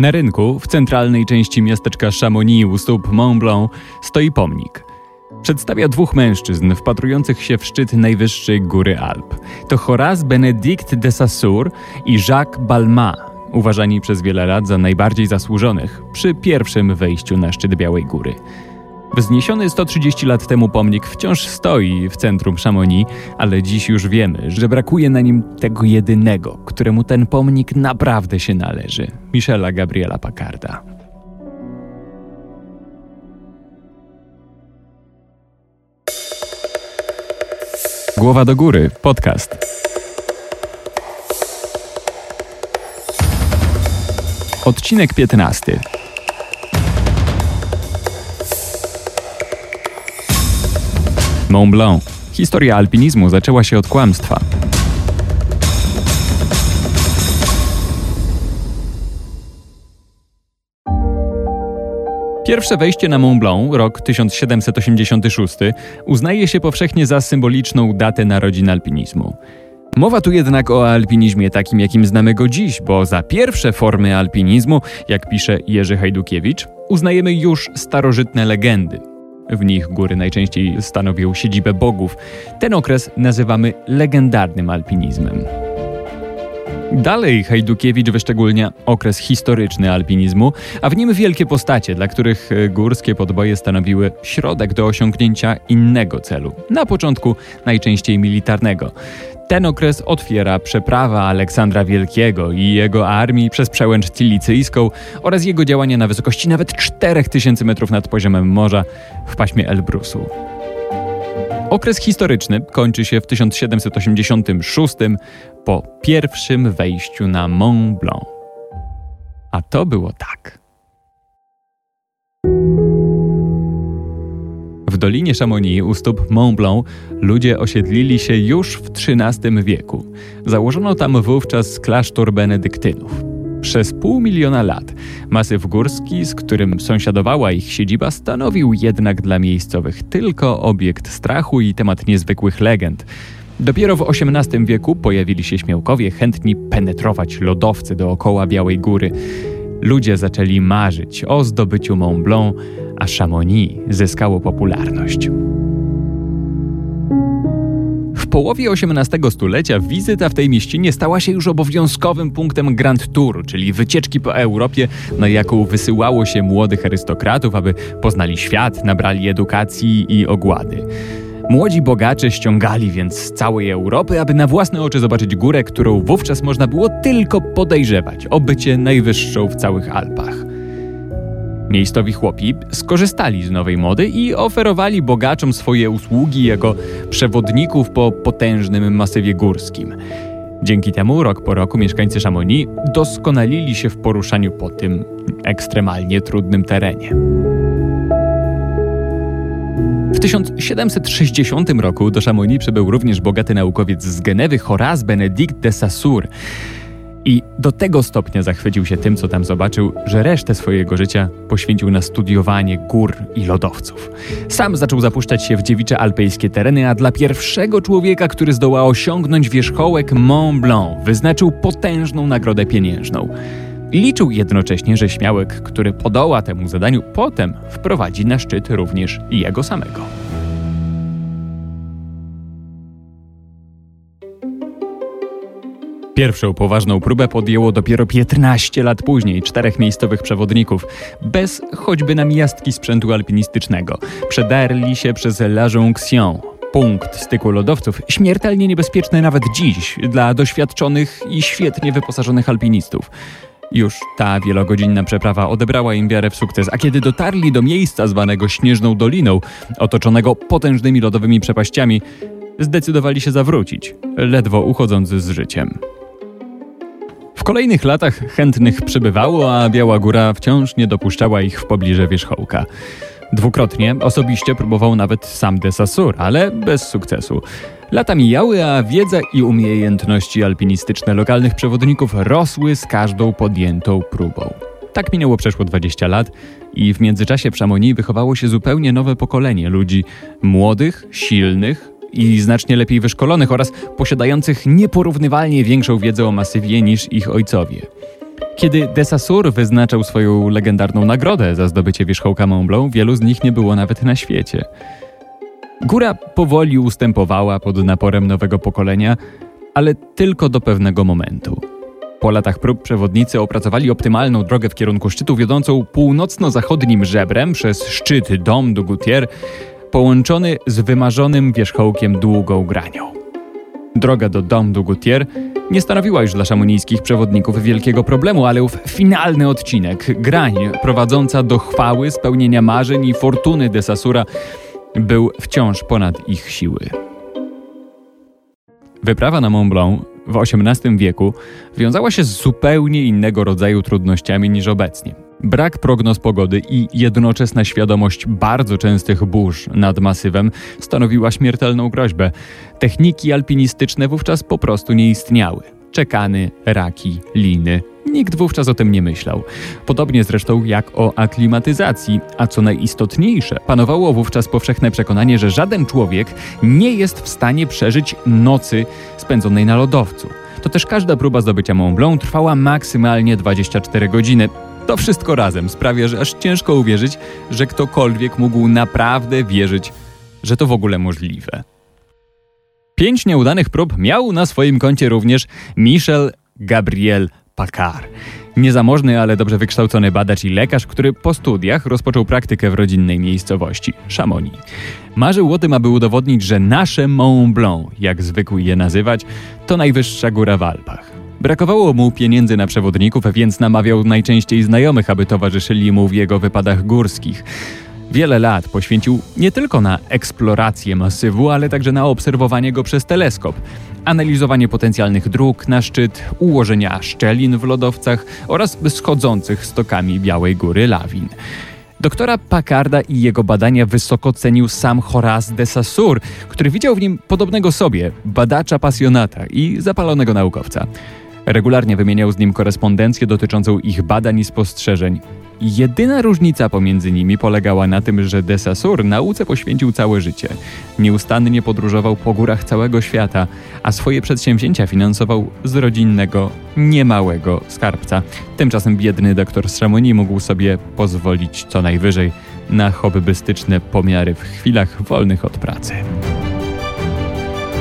Na rynku, w centralnej części miasteczka Chamonix u stóp Mont Blanc, stoi pomnik. Przedstawia dwóch mężczyzn wpatrujących się w szczyt najwyższej góry Alp. To Horace Benedict de Saussure i Jacques Balmat, uważani przez wiele lat za najbardziej zasłużonych przy pierwszym wejściu na szczyt Białej Góry. Wzniesiony 130 lat temu pomnik wciąż stoi w centrum Chamonix, ale dziś już wiemy, że brakuje na nim tego jedynego, któremu ten pomnik naprawdę się należy Michela Gabriela Pacarda. Głowa do góry, podcast. Odcinek 15. Mont Blanc. Historia alpinizmu zaczęła się od kłamstwa. Pierwsze wejście na Mont Blanc, rok 1786, uznaje się powszechnie za symboliczną datę narodzin alpinizmu. Mowa tu jednak o alpinizmie takim, jakim znamy go dziś, bo za pierwsze formy alpinizmu, jak pisze Jerzy Hajdukiewicz, uznajemy już starożytne legendy. W nich góry najczęściej stanowią siedzibę bogów. Ten okres nazywamy legendarnym alpinizmem. Dalej Hajdukiewicz wyszczególnia okres historyczny alpinizmu, a w nim wielkie postacie, dla których górskie podboje stanowiły środek do osiągnięcia innego celu, na początku najczęściej militarnego. Ten okres otwiera przeprawa Aleksandra Wielkiego i jego armii przez przełęcz cilicyjską oraz jego działania na wysokości nawet 4000 metrów nad poziomem morza w paśmie Elbrusu. Okres historyczny kończy się w 1786 po pierwszym wejściu na Mont Blanc. A to było tak. W Dolinie Chamonix u stóp Mont Blanc ludzie osiedlili się już w XIII wieku. Założono tam wówczas klasztor benedyktynów. Przez pół miliona lat masyw górski, z którym sąsiadowała ich siedziba, stanowił jednak dla miejscowych tylko obiekt strachu i temat niezwykłych legend. Dopiero w XVIII wieku pojawili się śmiałkowie chętni penetrować lodowce dookoła Białej Góry. Ludzie zaczęli marzyć o zdobyciu Mont Blanc, a Chamonix zyskało popularność. Połowie XVIII stulecia wizyta w tej mieścinie stała się już obowiązkowym punktem Grand Tour, czyli wycieczki po Europie, na jaką wysyłało się młodych arystokratów, aby poznali świat, nabrali edukacji i ogłady. Młodzi bogacze ściągali więc z całej Europy, aby na własne oczy zobaczyć górę, którą wówczas można było tylko podejrzewać o bycie najwyższą w całych Alpach. Miejscowi chłopi skorzystali z nowej mody i oferowali bogaczom swoje usługi jako przewodników po potężnym masywie górskim. Dzięki temu rok po roku mieszkańcy Chamonix doskonalili się w poruszaniu po tym ekstremalnie trudnym terenie. W 1760 roku do Chamonix przybył również bogaty naukowiec z Genewy Horace Benedict de Saussure. I do tego stopnia zachwycił się tym, co tam zobaczył, że resztę swojego życia poświęcił na studiowanie gór i lodowców. Sam zaczął zapuszczać się w dziewicze alpejskie tereny, a dla pierwszego człowieka, który zdoła osiągnąć wierzchołek Mont Blanc, wyznaczył potężną nagrodę pieniężną. Liczył jednocześnie, że śmiałek, który podoła temu zadaniu, potem wprowadzi na szczyt również jego samego. Pierwszą poważną próbę podjęło dopiero 15 lat później czterech miejscowych przewodników, bez choćby namiastki sprzętu alpinistycznego. Przedarli się przez La Jonction, punkt styku lodowców, śmiertelnie niebezpieczny nawet dziś dla doświadczonych i świetnie wyposażonych alpinistów. Już ta wielogodzinna przeprawa odebrała im wiarę w sukces, a kiedy dotarli do miejsca zwanego Śnieżną Doliną, otoczonego potężnymi lodowymi przepaściami, zdecydowali się zawrócić, ledwo uchodząc z życiem. Kolejnych latach chętnych przybywało, a Biała Góra wciąż nie dopuszczała ich w pobliże wierzchołka. Dwukrotnie osobiście próbował nawet sam de Saussure, ale bez sukcesu. Lata mijały, a wiedza i umiejętności alpinistyczne lokalnych przewodników rosły z każdą podjętą próbą. Tak minęło przeszło 20 lat i w międzyczasie w Chamonix wychowało się zupełnie nowe pokolenie ludzi młodych, silnych, i znacznie lepiej wyszkolonych oraz posiadających nieporównywalnie większą wiedzę o masywie niż ich ojcowie. Kiedy Desasur wyznaczał swoją legendarną nagrodę za zdobycie wierzchołka Mont Blanc, wielu z nich nie było nawet na świecie. Góra powoli ustępowała pod naporem nowego pokolenia, ale tylko do pewnego momentu. Po latach prób przewodnicy opracowali optymalną drogę w kierunku szczytu wiodącą północno-zachodnim żebrem przez szczyt Dom du Goutier, połączony z wymarzonym wierzchołkiem długą granią. Droga do Dom du Goutier nie stanowiła już dla szamonijskich przewodników wielkiego problemu, ale ów finalny odcinek, grań prowadząca do chwały, spełnienia marzeń i fortuny de Sasura był wciąż ponad ich siły. Wyprawa na Mont Blanc w XVIII wieku wiązała się z zupełnie innego rodzaju trudnościami niż obecnie. Brak prognoz pogody i jednoczesna świadomość bardzo częstych burz nad masywem stanowiła śmiertelną groźbę. Techniki alpinistyczne wówczas po prostu nie istniały. Czekany, raki, liny. Nikt wówczas o tym nie myślał. Podobnie zresztą jak o aklimatyzacji, a co najistotniejsze, panowało wówczas powszechne przekonanie, że żaden człowiek nie jest w stanie przeżyć nocy spędzonej na lodowcu. To też każda próba zdobycia Mont Blanc trwała maksymalnie 24 godziny. To wszystko razem sprawia, że aż ciężko uwierzyć, że ktokolwiek mógł naprawdę wierzyć, że to w ogóle możliwe. Pięć nieudanych prób miał na swoim koncie również Michel Gabriel Paccard. Niezamożny, ale dobrze wykształcony badacz i lekarz, który po studiach rozpoczął praktykę w rodzinnej miejscowości, Chamonix. Marzył o tym, aby udowodnić, że nasze Mont Blanc, jak zwykł je nazywać, to najwyższa góra w Alpach. Brakowało mu pieniędzy na przewodników, więc namawiał najczęściej znajomych, aby towarzyszyli mu w jego wypadach górskich. Wiele lat poświęcił nie tylko na eksplorację masywu, ale także na obserwowanie go przez teleskop, analizowanie potencjalnych dróg na szczyt, ułożenia szczelin w lodowcach oraz schodzących stokami Białej Góry lawin. Doktora Packarda i jego badania wysoko cenił sam Horace de Saussure, który widział w nim podobnego sobie, badacza pasjonata i zapalonego naukowca. Regularnie wymieniał z nim korespondencję dotyczącą ich badań i spostrzeżeń. Jedyna różnica pomiędzy nimi polegała na tym, że de Saussure nauce poświęcił całe życie. Nieustannie podróżował po górach całego świata, a swoje przedsięwzięcia finansował z rodzinnego, niemałego skarbca. Tymczasem biedny doktor z Chamonix mógł sobie pozwolić co najwyżej na hobbystyczne pomiary w chwilach wolnych od pracy.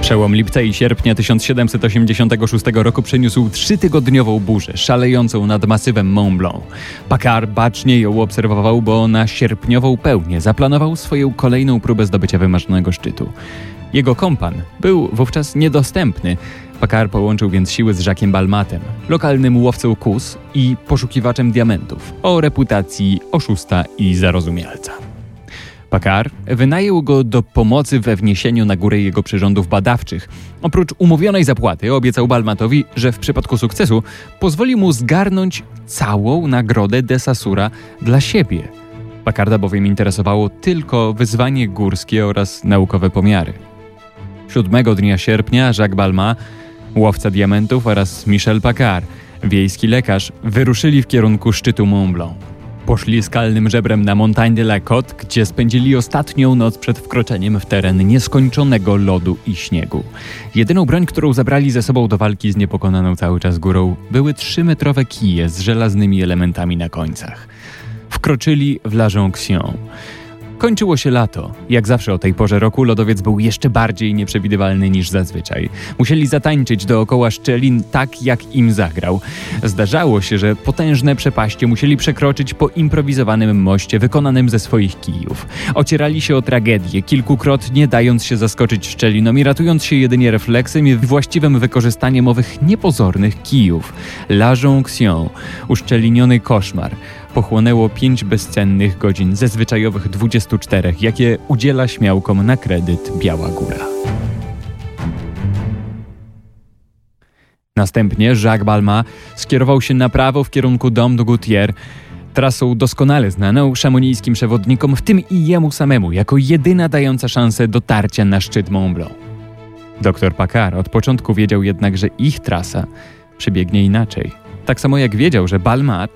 Przełom lipca i sierpnia 1786 roku przyniósł trzytygodniową burzę, szalejącą nad masywem Mont Blanc. Paccard bacznie ją obserwował, bo na sierpniową pełnię zaplanował swoją kolejną próbę zdobycia wymarzonego szczytu. Jego kompan był wówczas niedostępny. Paccard połączył więc siły z Jacquesem Balmatem, lokalnym łowcą kus i poszukiwaczem diamentów, o reputacji oszusta i zarozumialca. Pakar wynajął go do pomocy we wniesieniu na górę jego przyrządów badawczych. Oprócz umówionej zapłaty obiecał Balmatowi, że w przypadku sukcesu pozwoli mu zgarnąć całą nagrodę Desasura dla siebie. Pakarda bowiem interesowało tylko wyzwanie górskie oraz naukowe pomiary. Siódmego dnia sierpnia Jacques Balma, łowca diamentów oraz Michel Paccard, wiejski lekarz, wyruszyli w kierunku szczytu Mont Blanc. Poszli skalnym żebrem na Montagne de la Côte, gdzie spędzili ostatnią noc przed wkroczeniem w teren nieskończonego lodu i śniegu. Jedyną broń, którą zabrali ze sobą do walki z niepokonaną cały czas górą, były trzymetrowe kije z żelaznymi elementami na końcach. Wkroczyli w La Jonction. Kończyło się lato. Jak zawsze o tej porze roku lodowiec był jeszcze bardziej nieprzewidywalny niż zazwyczaj. Musieli zatańczyć dookoła szczelin tak, jak im zagrał. Zdarzało się, że potężne przepaście musieli przekroczyć po improwizowanym moście wykonanym ze swoich kijów. Ocierali się o tragedię, kilkukrotnie dając się zaskoczyć szczelinom i ratując się jedynie refleksem i właściwym wykorzystaniem owych niepozornych kijów. La Jonction, uszczeliniony koszmar pochłonęło pięć bezcennych godzin ze zwyczajowych 24, jakie udziela śmiałkom na kredyt Biała Góra. Następnie Jacques Balma skierował się na prawo w kierunku Dom de Goutier, trasą doskonale znaną szamonijskim przewodnikom, w tym i jemu samemu, jako jedyna dająca szansę dotarcia na szczyt Mont Blanc. Doktor Paccard od początku wiedział jednak, że ich trasa przebiegnie inaczej. Tak samo jak wiedział, że Balmat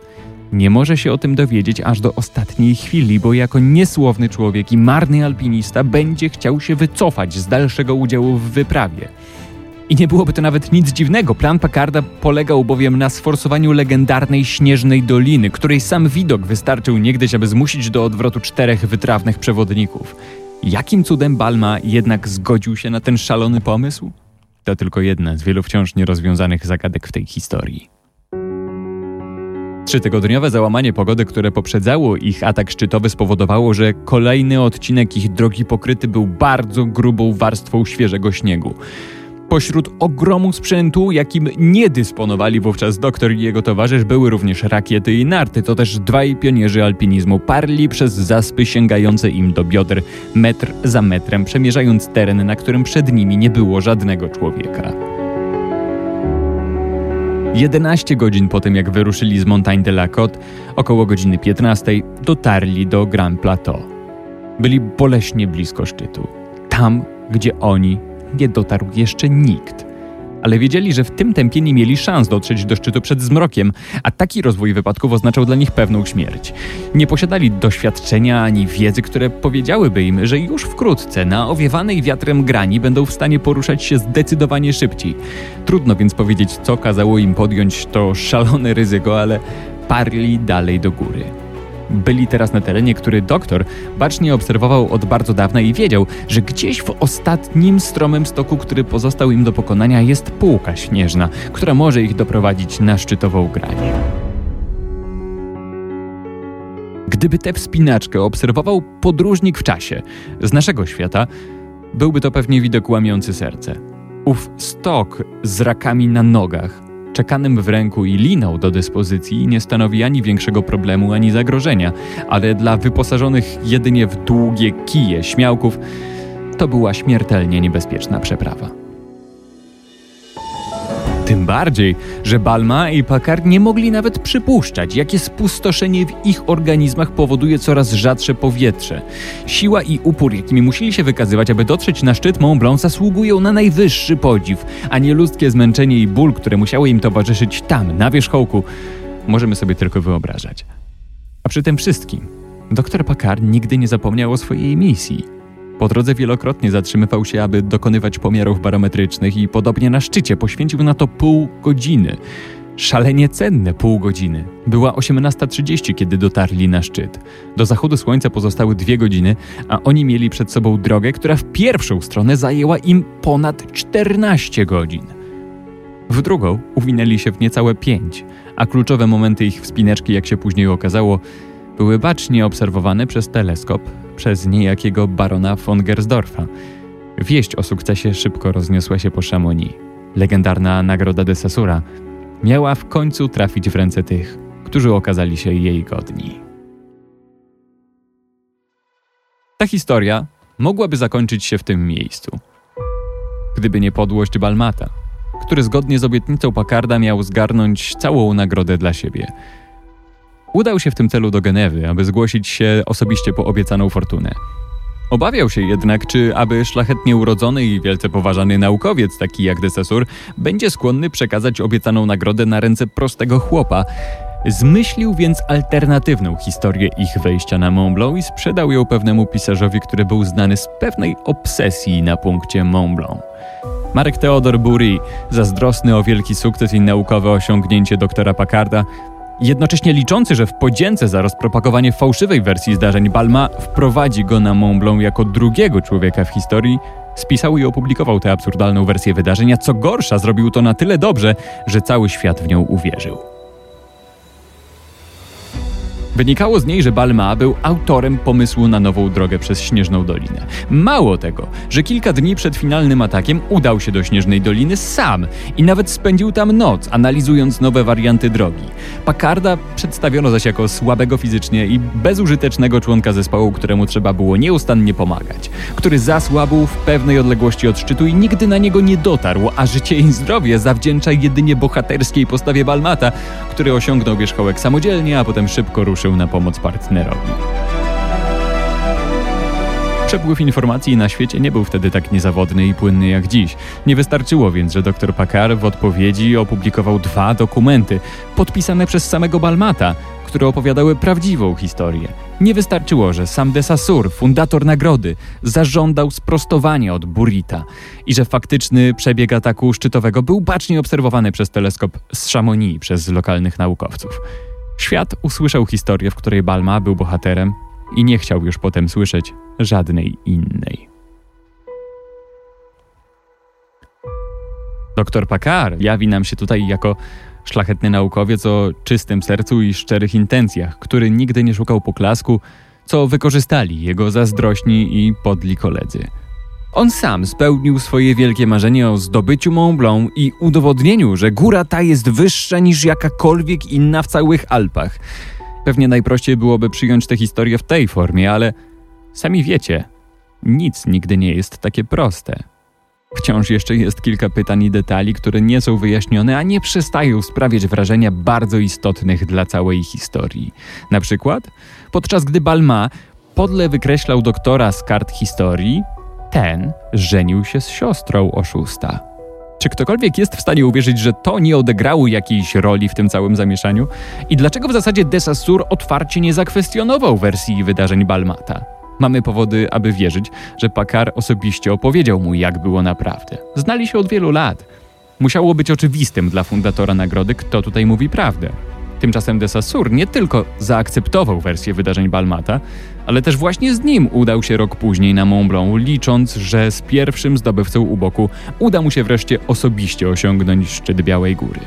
nie może się o tym dowiedzieć aż do ostatniej chwili, bo jako niesłowny człowiek i marny alpinista będzie chciał się wycofać z dalszego udziału w wyprawie. I nie byłoby to nawet nic dziwnego. Plan Packarda polegał bowiem na sforsowaniu legendarnej śnieżnej doliny, której sam widok wystarczył niegdyś, aby zmusić do odwrotu czterech wytrawnych przewodników. Jakim cudem Balma jednak zgodził się na ten szalony pomysł? To tylko jedna z wielu wciąż nierozwiązanych zagadek w tej historii. Trzytygodniowe załamanie pogody, które poprzedzało ich atak szczytowy, spowodowało, że kolejny odcinek ich drogi pokryty był bardzo grubą warstwą świeżego śniegu. Pośród ogromu sprzętu, jakim nie dysponowali wówczas doktor i jego towarzysz, były również rakiety i narty. To też dwaj pionierzy alpinizmu parli przez zaspy sięgające im do bioder, metr za metrem, przemierzając teren, na którym przed nimi nie było żadnego człowieka. 11 godzin po tym, jak wyruszyli z Montagne de la Côte, około godziny 15, dotarli do Grand Plateau. Byli boleśnie blisko szczytu. Tam, gdzie oni nie dotarł jeszcze nikt. Ale wiedzieli, że w tym tempie nie mieli szans dotrzeć do szczytu przed zmrokiem, a taki rozwój wypadków oznaczał dla nich pewną śmierć. Nie posiadali doświadczenia ani wiedzy, które powiedziałyby im, że już wkrótce na owiewanej wiatrem grani będą w stanie poruszać się zdecydowanie szybciej. Trudno więc powiedzieć, co kazało im podjąć to szalone ryzyko, ale parli dalej do góry. Byli teraz na terenie, który doktor bacznie obserwował od bardzo dawna i wiedział, że gdzieś w ostatnim stromym stoku, który pozostał im do pokonania, jest półka śnieżna, która może ich doprowadzić na szczytową granię. Gdyby tę wspinaczkę obserwował podróżnik w czasie z naszego świata, byłby to pewnie widok łamiący serce. Ów stok z rakami na nogach, czekanym w ręku i liną do dyspozycji nie stanowi ani większego problemu, ani zagrożenia, ale dla wyposażonych jedynie w długie kije śmiałków to była śmiertelnie niebezpieczna przeprawa. Tym bardziej, że Balma i Packard nie mogli nawet przypuszczać, jakie spustoszenie w ich organizmach powoduje coraz rzadsze powietrze. Siła i upór, jakimi musieli się wykazywać, aby dotrzeć na szczyt Mont Blanc, zasługują na najwyższy podziw, a nie ludzkie zmęczenie i ból, które musiały im towarzyszyć tam, na wierzchołku, możemy sobie tylko wyobrażać. A przy tym wszystkim, dr Packard nigdy nie zapomniał o swojej misji – po drodze wielokrotnie zatrzymywał się, aby dokonywać pomiarów barometrycznych i podobnie na szczycie poświęcił na to pół godziny. Szalenie cenne pół godziny. Była 18.30, kiedy dotarli na szczyt. Do zachodu słońca pozostały dwie godziny, a oni mieli przed sobą drogę, która w pierwszą stronę zajęła im ponad 14 godzin. W drugą uwinęli się w niecałe pięć, a kluczowe momenty ich wspineczki, jak się później okazało, były bacznie obserwowane przez teleskop przez niejakiego barona von Gersdorfa. Wieść o sukcesie szybko rozniosła się po Chamonix. Legendarna nagroda de Sassura miała w końcu trafić w ręce tych, którzy okazali się jej godni. Ta historia mogłaby zakończyć się w tym miejscu. Gdyby nie podłość Balmata, który zgodnie z obietnicą Pakarda miał zgarnąć całą nagrodę dla siebie – Udał się w tym celu do Genewy, aby zgłosić się osobiście po obiecaną fortunę. Obawiał się jednak, czy aby szlachetnie urodzony i wielce poważany naukowiec, taki jak Desesur, będzie skłonny przekazać obiecaną nagrodę na ręce prostego chłopa. Zmyślił więc alternatywną historię ich wejścia na Mont Blanc i sprzedał ją pewnemu pisarzowi, który był znany z pewnej obsesji na punkcie Mont Blanc. Marek Theodor Bury, zazdrosny o wielki sukces i naukowe osiągnięcie doktora Packarda, Jednocześnie liczący, że w podzięce za rozpropagowanie fałszywej wersji zdarzeń Balma wprowadzi go na Mont jako drugiego człowieka w historii, spisał i opublikował tę absurdalną wersję wydarzenia. Co gorsza, zrobił to na tyle dobrze, że cały świat w nią uwierzył. Wynikało z niej, że Balma był autorem pomysłu na nową drogę przez Śnieżną Dolinę. Mało tego, że kilka dni przed finalnym atakiem udał się do Śnieżnej Doliny sam i nawet spędził tam noc, analizując nowe warianty drogi. Packarda przedstawiono zaś jako słabego fizycznie i bezużytecznego członka zespołu, któremu trzeba było nieustannie pomagać, który zasłabł w pewnej odległości od szczytu i nigdy na niego nie dotarł, a życie i zdrowie zawdzięcza jedynie bohaterskiej postawie Balmata, który osiągnął wierzchołek samodzielnie, a potem szybko ruszył na pomoc partnerowi. Przepływ informacji na świecie nie był wtedy tak niezawodny i płynny jak dziś. Nie wystarczyło więc, że dr Packard w odpowiedzi opublikował dwa dokumenty, podpisane przez samego Balmata, które opowiadały prawdziwą historię. Nie wystarczyło, że sam de Saussure, fundator nagrody, zażądał sprostowania od Burita i że faktyczny przebieg ataku szczytowego był bacznie obserwowany przez teleskop z Chamonix przez lokalnych naukowców. Świat usłyszał historię, w której Balma był bohaterem i nie chciał już potem słyszeć żadnej innej. Doktor Packard jawi nam się tutaj jako szlachetny naukowiec o czystym sercu i szczerych intencjach, który nigdy nie szukał poklasku, co wykorzystali jego zazdrośni i podli koledzy. On sam spełnił swoje wielkie marzenie o zdobyciu Mont Blanc i udowodnieniu, że góra ta jest wyższa niż jakakolwiek inna w całych Alpach. Pewnie najprościej byłoby przyjąć tę historię w tej formie, ale sami wiecie, nic nigdy nie jest takie proste. Wciąż jeszcze jest kilka pytań i detali, które nie są wyjaśnione, a nie przestają sprawiać wrażenia bardzo istotnych dla całej historii. Na przykład, podczas gdy Balma podle wykreślał doktora z kart historii, ten żenił się z siostrą oszusta. Czy ktokolwiek jest w stanie uwierzyć, że to nie odegrało jakiejś roli w tym całym zamieszaniu? I dlaczego w zasadzie Desassur otwarcie nie zakwestionował wersji wydarzeń Balmata? Mamy powody, aby wierzyć, że Pakar osobiście opowiedział mu, jak było naprawdę. Znali się od wielu lat. Musiało być oczywistym dla fundatora nagrody, kto tutaj mówi prawdę. Tymczasem de Saussure nie tylko zaakceptował wersję wydarzeń Balmata, ale też właśnie z nim udał się rok później na Mont Blanc, licząc, że z pierwszym zdobywcą u boku uda mu się wreszcie osobiście osiągnąć szczyt Białej Góry.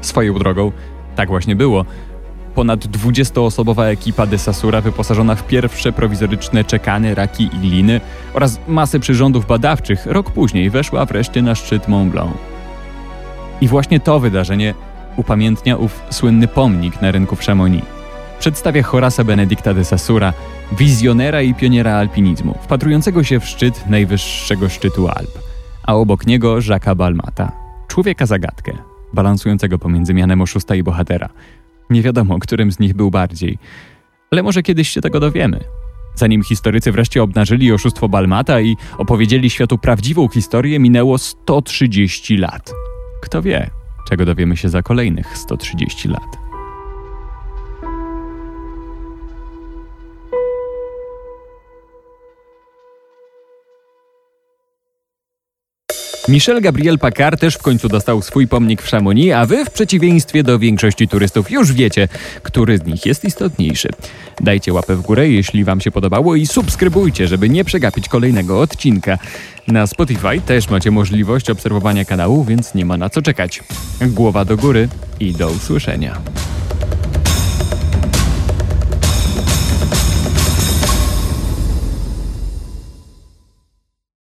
Swoją drogą, tak właśnie było. Ponad 20-osobowa ekipa de Sassura wyposażona w pierwsze prowizoryczne czekany, raki i gliny oraz masę przyrządów badawczych rok później weszła wreszcie na szczyt Mont Blanc. I właśnie to wydarzenie upamiętnia ów słynny pomnik na rynku w Chamonix. Przedstawia Horasa Benedicta de Sassura, wizjonera i pioniera alpinizmu, wpatrującego się w szczyt najwyższego szczytu Alp, a obok niego Jacques'a Balmata, człowieka zagadkę, balansującego pomiędzy mianem oszusta i bohatera. Nie wiadomo, którym z nich był bardziej, ale może kiedyś się tego dowiemy. Zanim historycy wreszcie obnażyli oszustwo Balmata i opowiedzieli światu prawdziwą historię, minęło 130 lat. Kto wie, czego dowiemy się za kolejnych 130 lat. Michel Gabriel Paccard też w końcu dostał swój pomnik w Chamonix, a wy w przeciwieństwie do większości turystów już wiecie, który z nich jest istotniejszy. Dajcie łapę w górę, jeśli wam się podobało i subskrybujcie, żeby nie przegapić kolejnego odcinka. Na Spotify też macie możliwość obserwowania kanału, więc nie ma na co czekać. Głowa do góry i do usłyszenia.